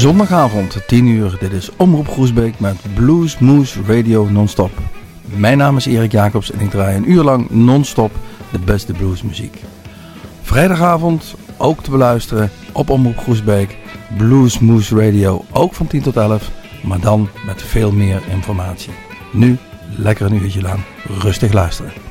Zondagavond, 10 uur. Dit is Omroep Groesbeek met Blues Moose Radio non-stop. Mijn naam is Erik Jacobs en ik draai een uur lang non-stop de beste bluesmuziek. Vrijdagavond ook te beluisteren op Omroep Groesbeek. Blues Moose Radio ook van 10 tot 11, maar dan met veel meer informatie. Nu lekker een uurtje lang rustig luisteren.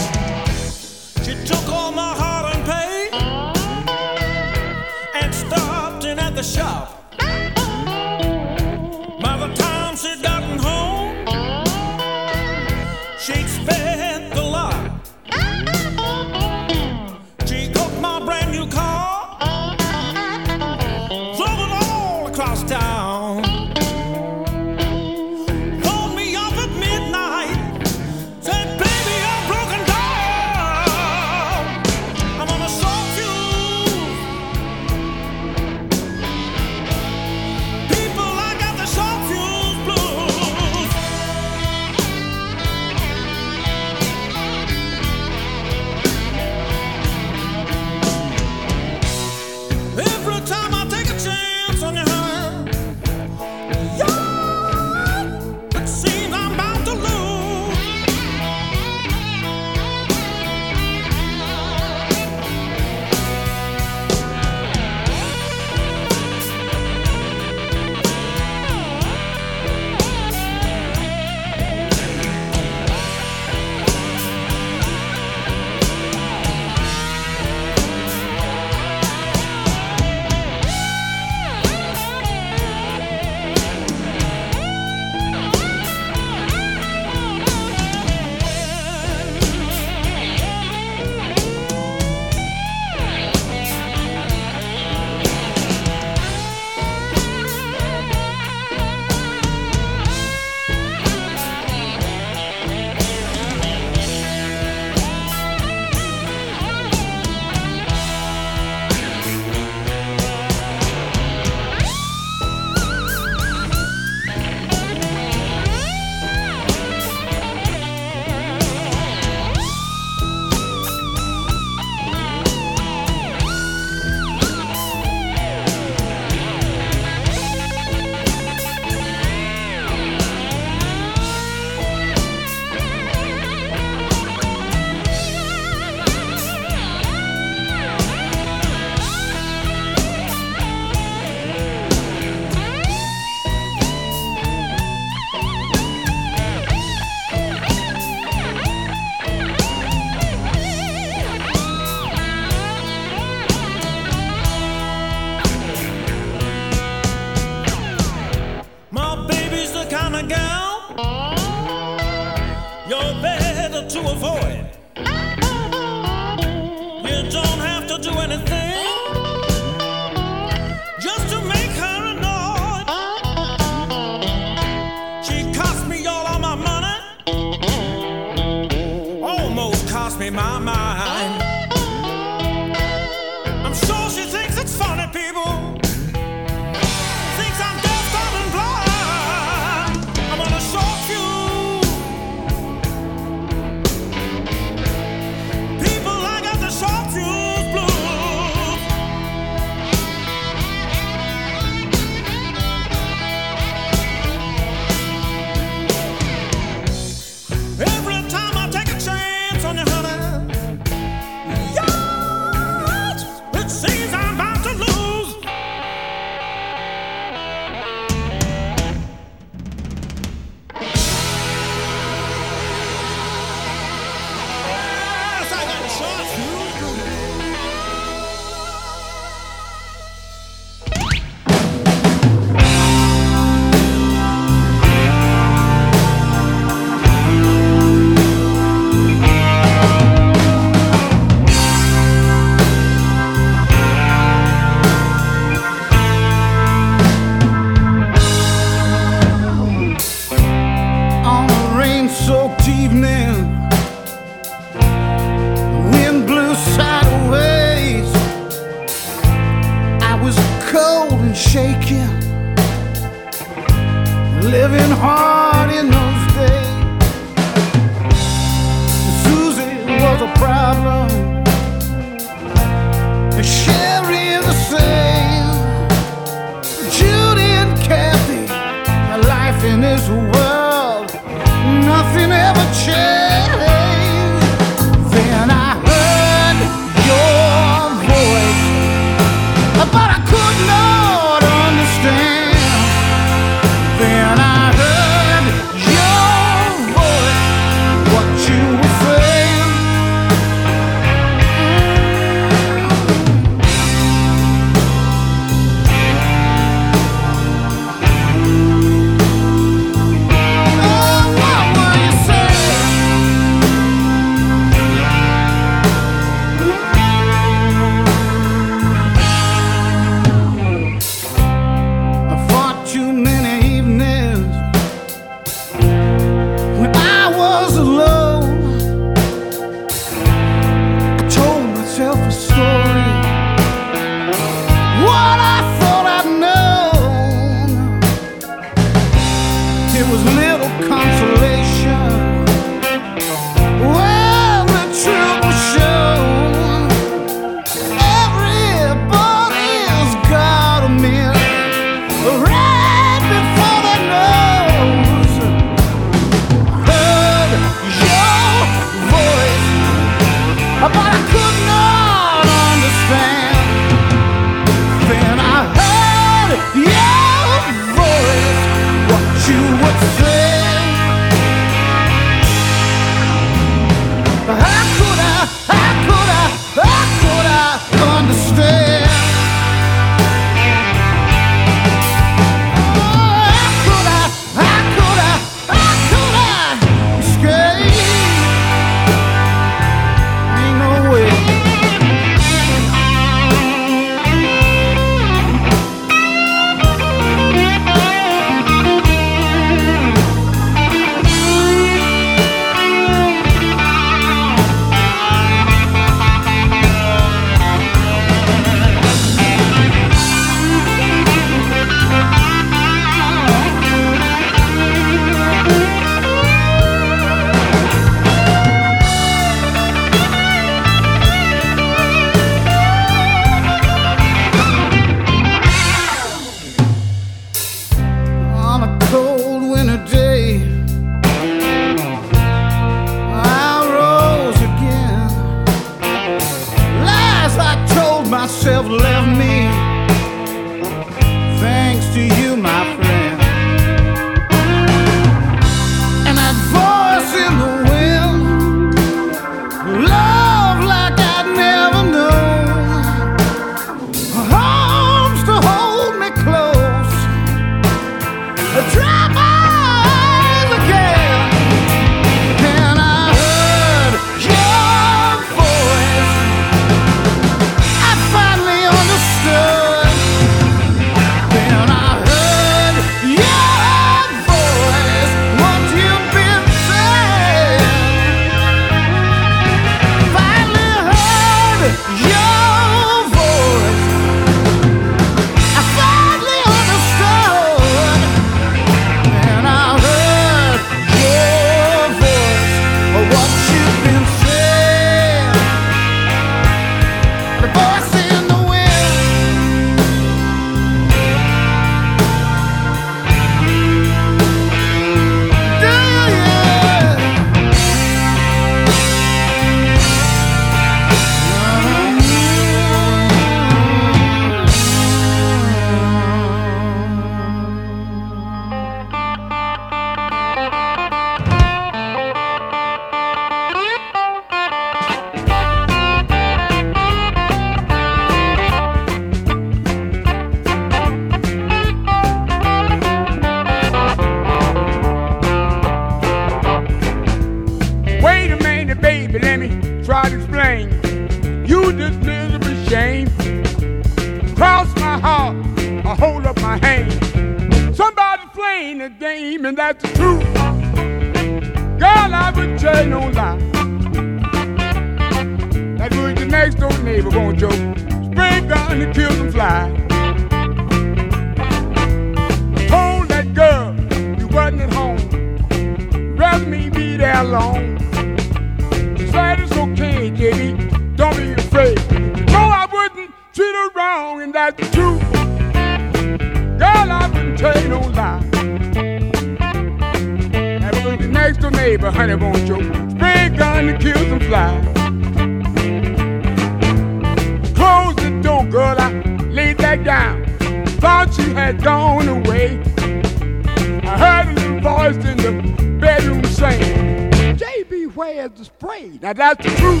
where is the spray? Now that's the truth.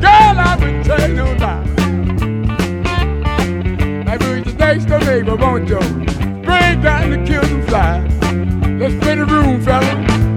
Girl, I've been telling you lies. Like we the next neighbor, won't you? Bring down the kills and fly. Let's spin the room, fellas.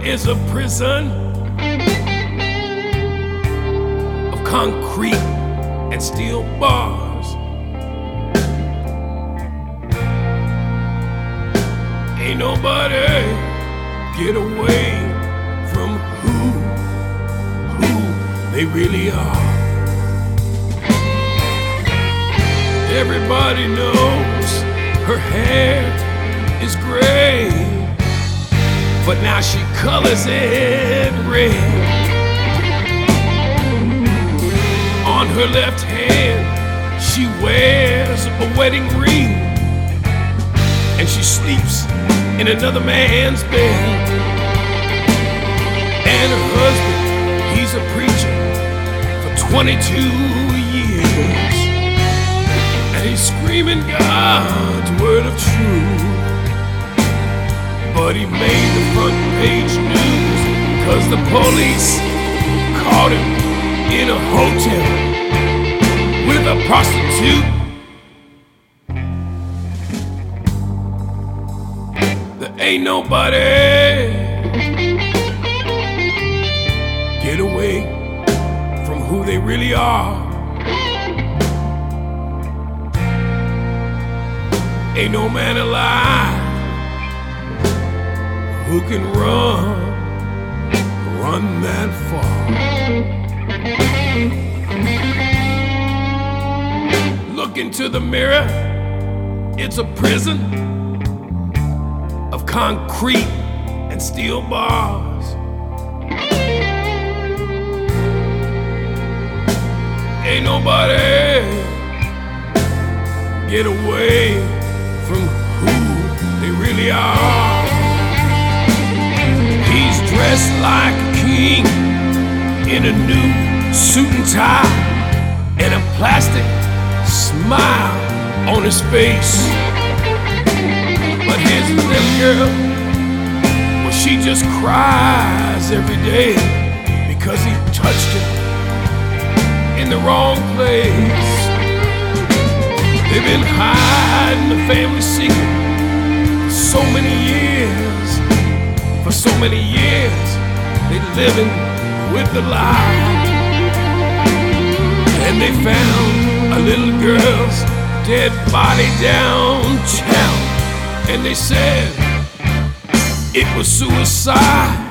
is a prison of concrete and steel bars. Ain't nobody get away from who who they really are. Everybody knows her hair is gray but now she colors it red. On her left hand, she wears a wedding ring, and she sleeps in another man's bed. And her husband, he's a preacher for 22 years, and he's screaming God's word of truth. But he made the front page news Cause the police caught him in a hotel With a prostitute. There ain't nobody Get away from who they really are. Ain't no man alive who can run, run that far. Look into the mirror, it's a prison of concrete and steel bars. Ain't nobody get away from who they really are dressed like a king in a new suit and tie and a plastic smile on his face. But his little girl, well, she just cries every day because he touched her in the wrong place. They've been hiding the family secret so many years. For so many years, they living with the lie. And they found a little girl's dead body downtown. And they said it was suicide.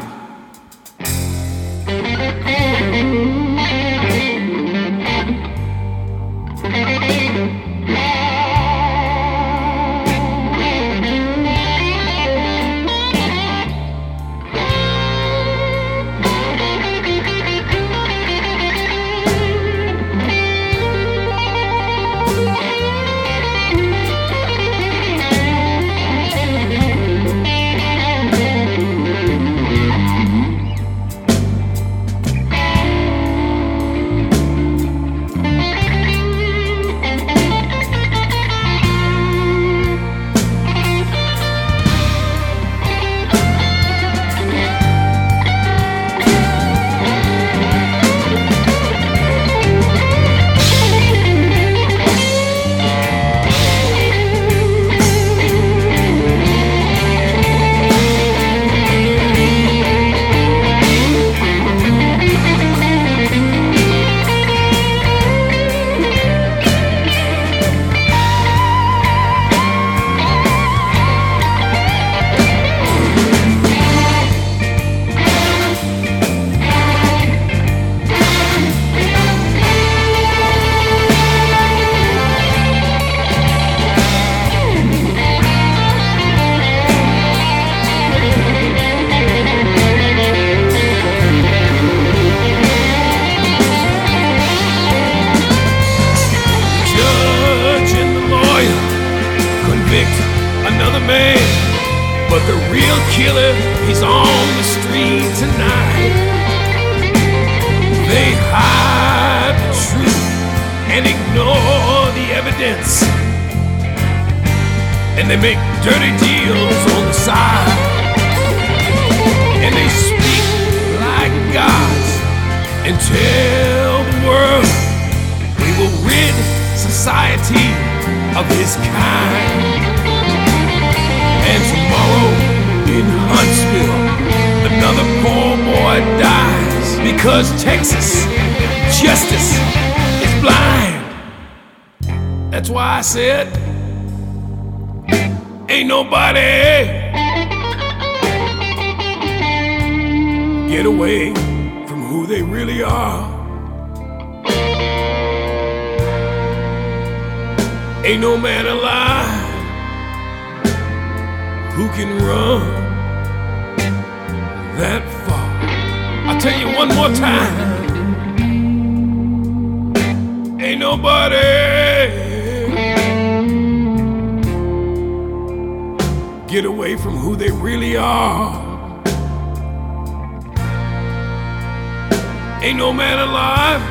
Ain't no man alive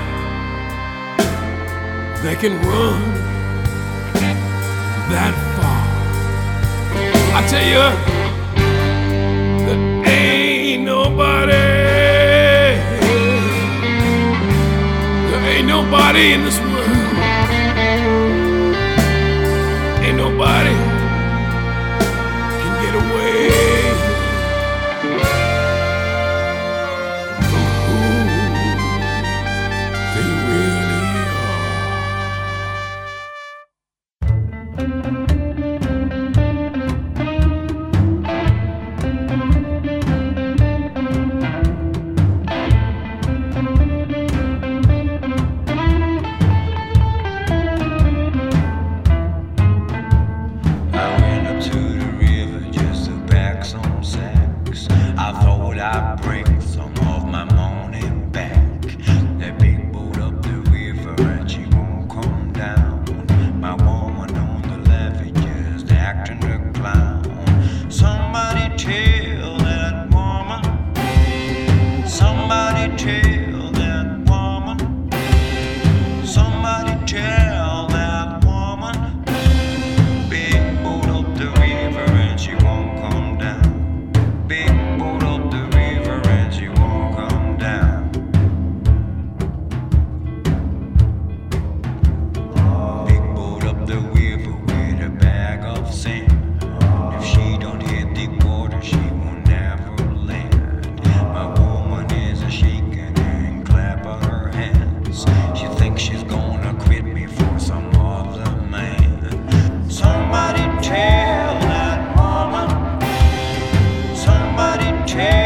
that can run that far. I tell you, there ain't nobody, there ain't nobody in this world. change.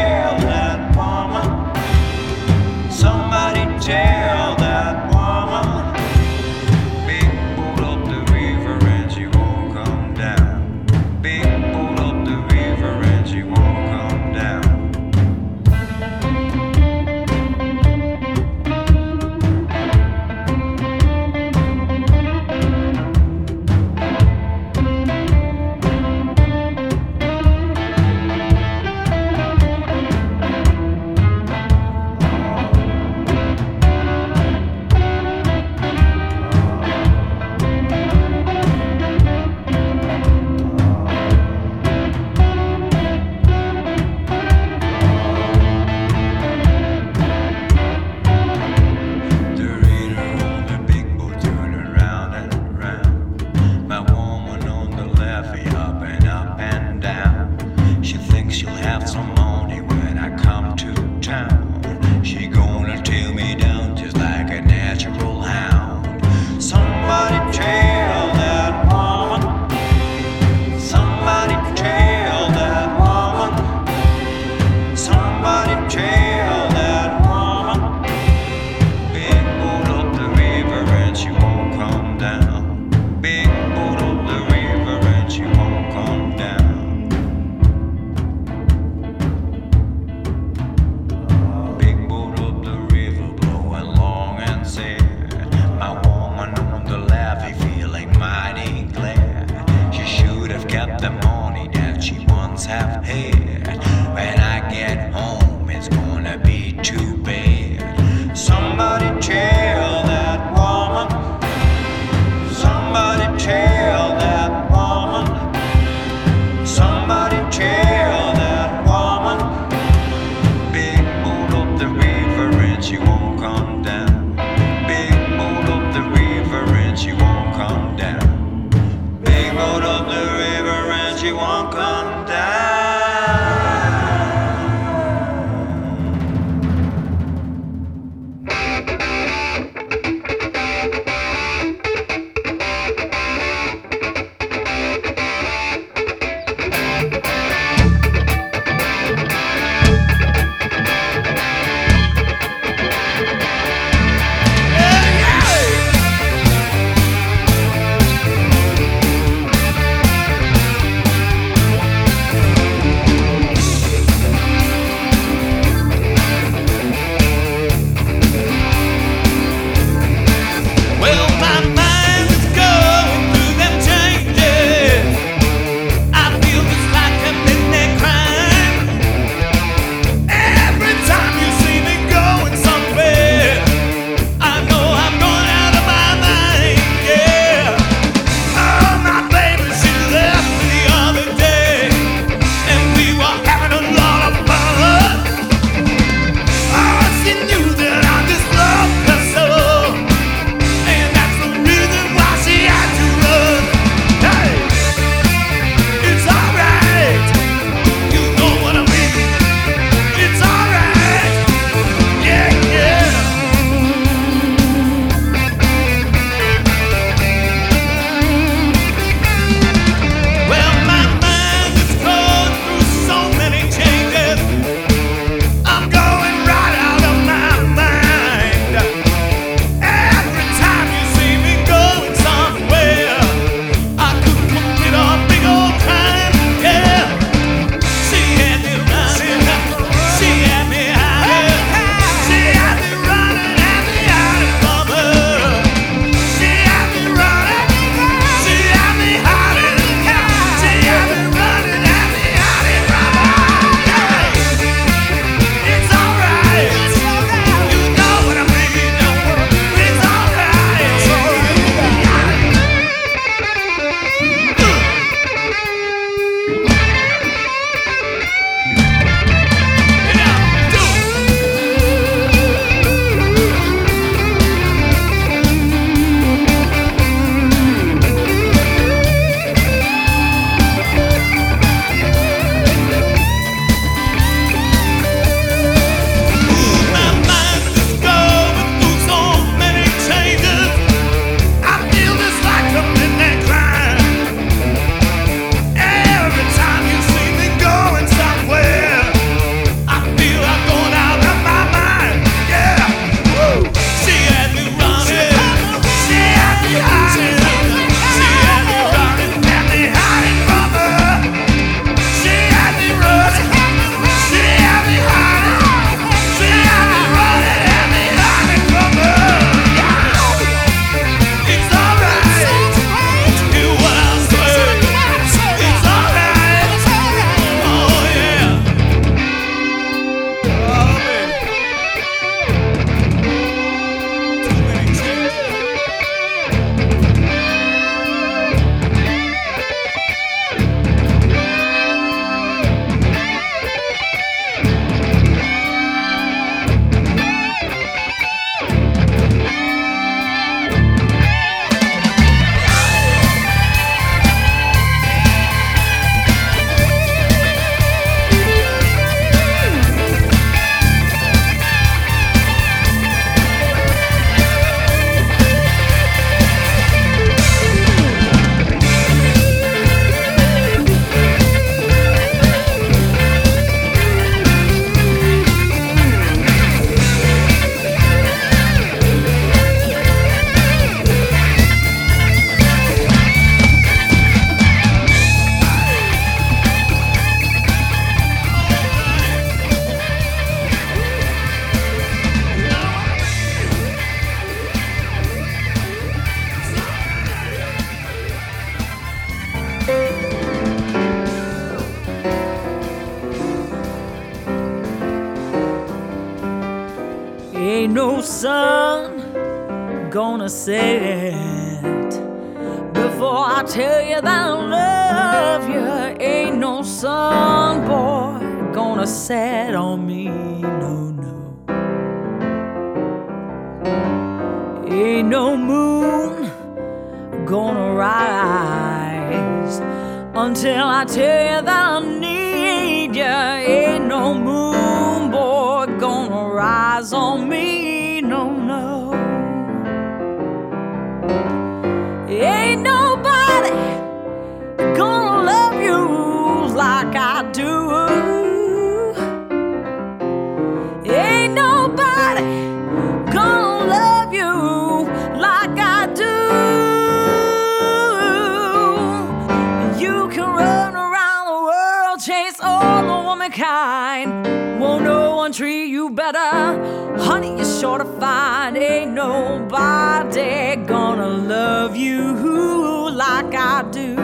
Find ain't nobody gonna love you like I do.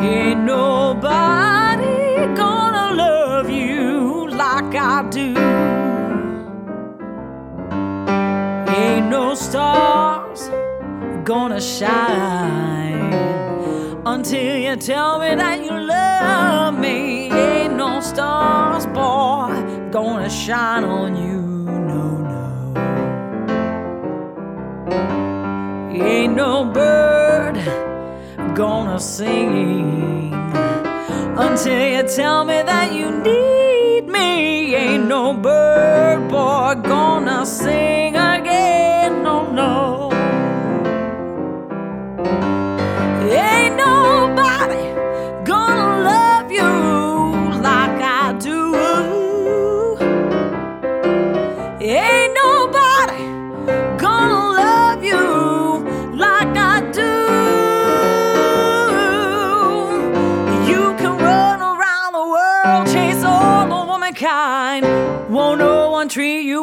Ain't nobody gonna love you like I do. Ain't no stars gonna shine until you tell me that you love me. Ain't no stars, gonna shine on you. No, no. Ain't no bird gonna sing until you tell me that you need me. Ain't no bird boy gonna sing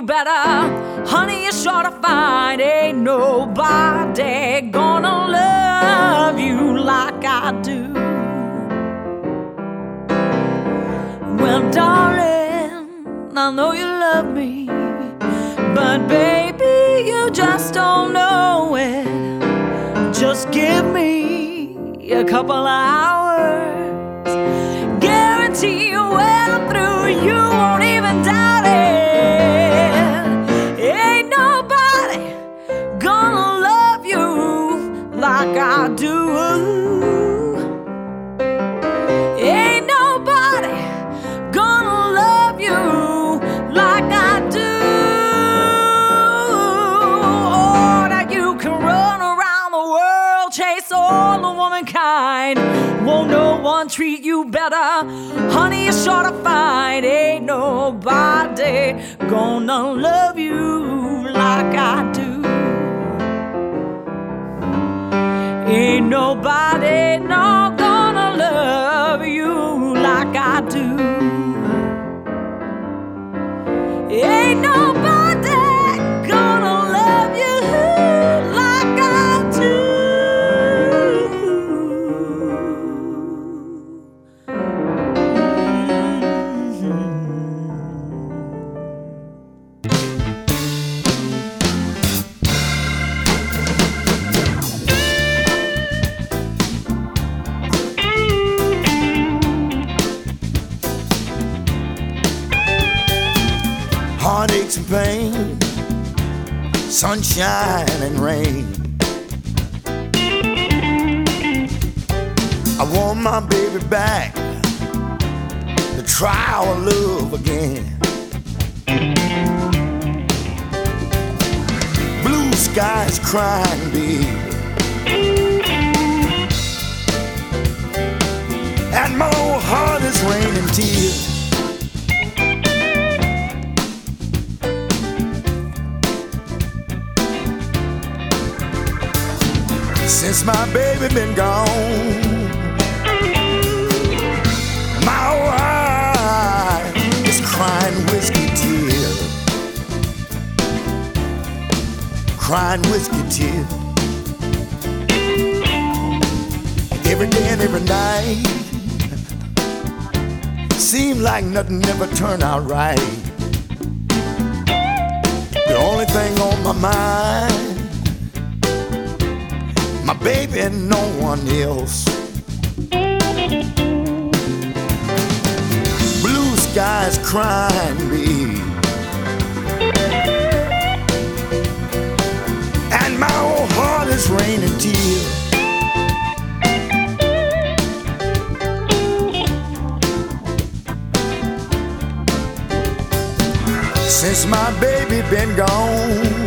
better? Honey, you're sure to find ain't nobody gonna love you like I do. Well, darling, I know you love me, but baby, you just don't know it. Just give me a couple hours. Guarantee you I'm through, you treat you better? Honey, you're find ain't nobody gonna love you like I do. Ain't nobody no gonna love you like I do. Sunshine and rain. I want my baby back to try our love again. Blue skies crying, baby. And my heart is raining tears. Since my baby been gone. My wife is crying whiskey tears, crying whiskey tears. Every day and every night, seem like nothing ever turned out right. The only thing on my mind. My baby and no one else. Blue skies crying me. And my old heart is raining tears. Since my baby been gone,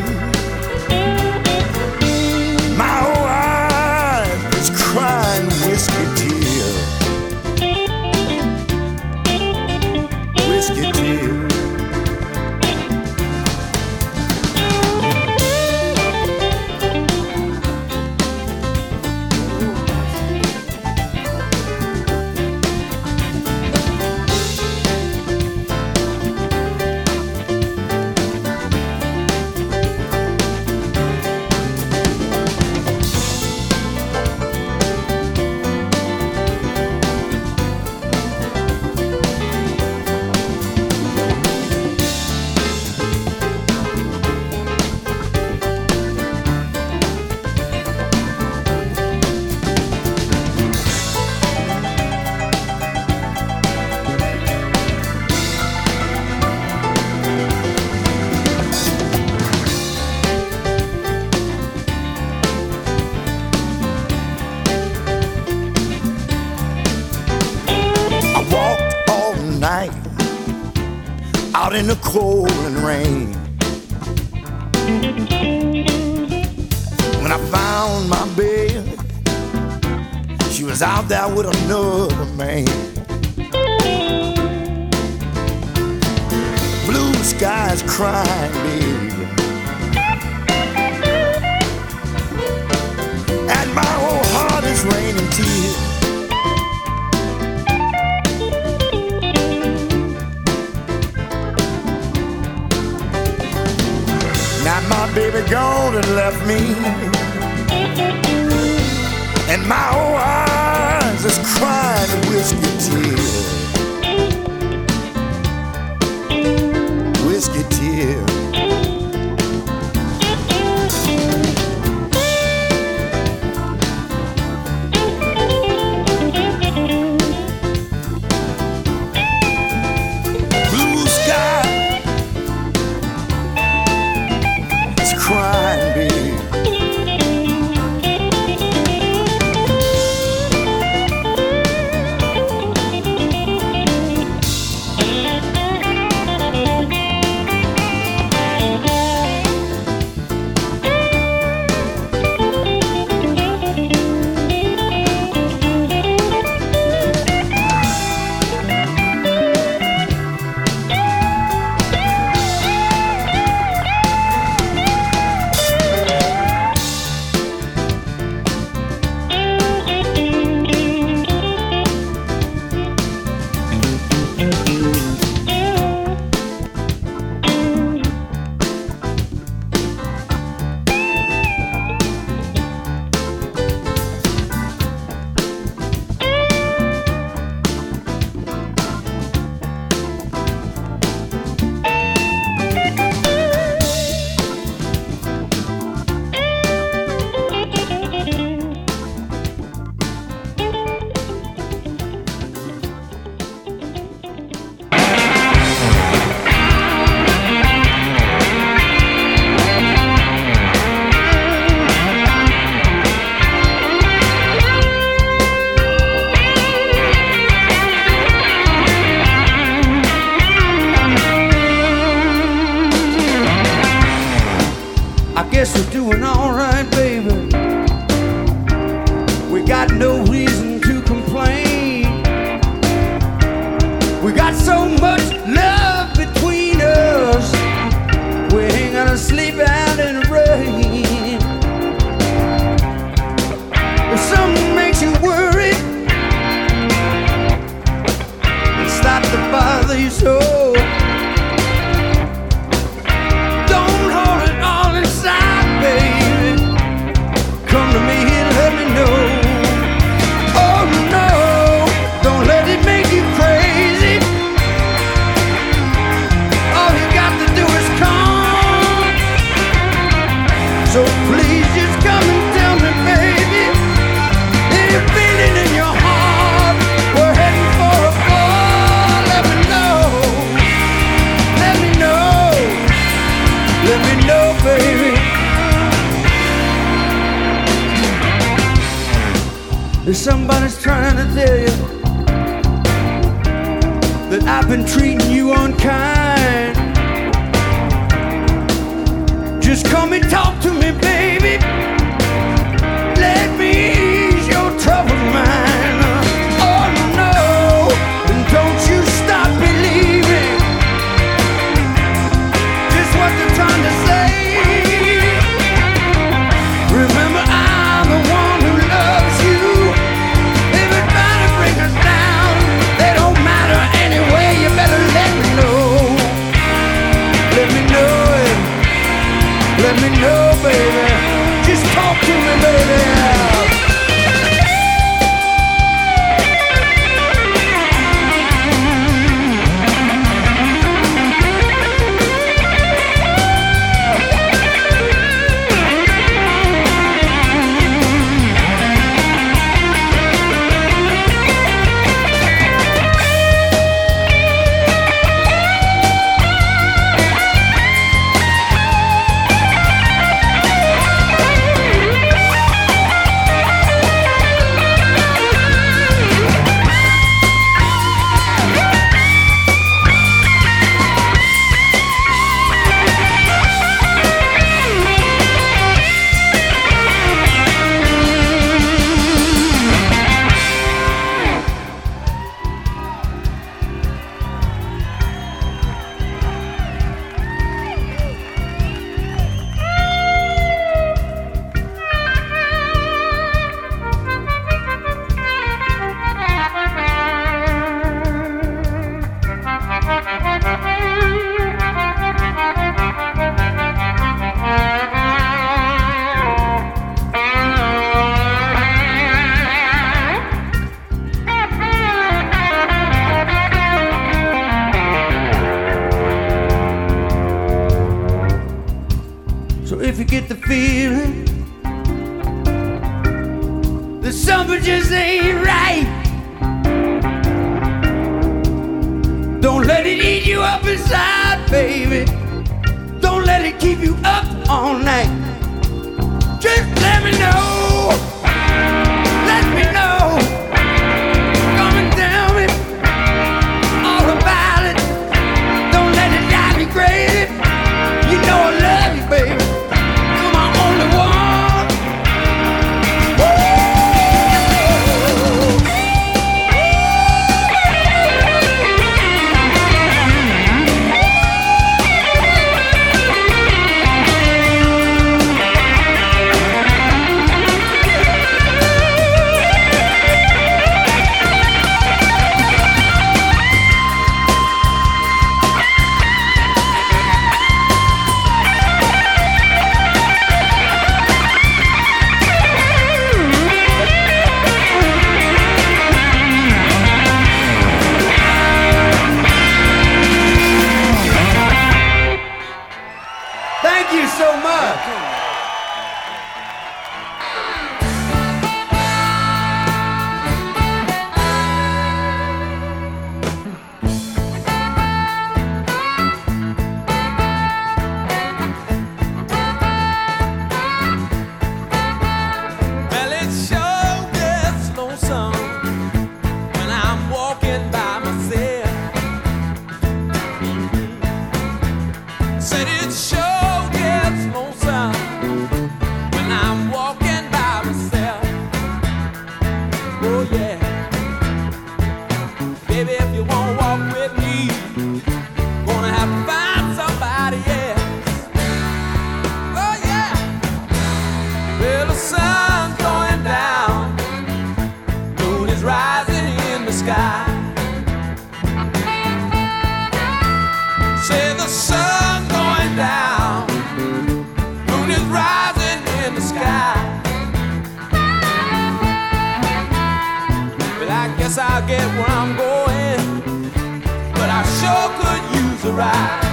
cold and rain. When I found my bed, she was out there with another man. Blue skies crying, baby. And my whole heart is raining tears. My baby gone and left me. And my whole eyes is crying whiskey tears. baby. Don't let it keep you up all night. Just let me know. Sun's going down, moon is rising in the sky. But I guess I'll get where I'm going, but I sure could use a ride.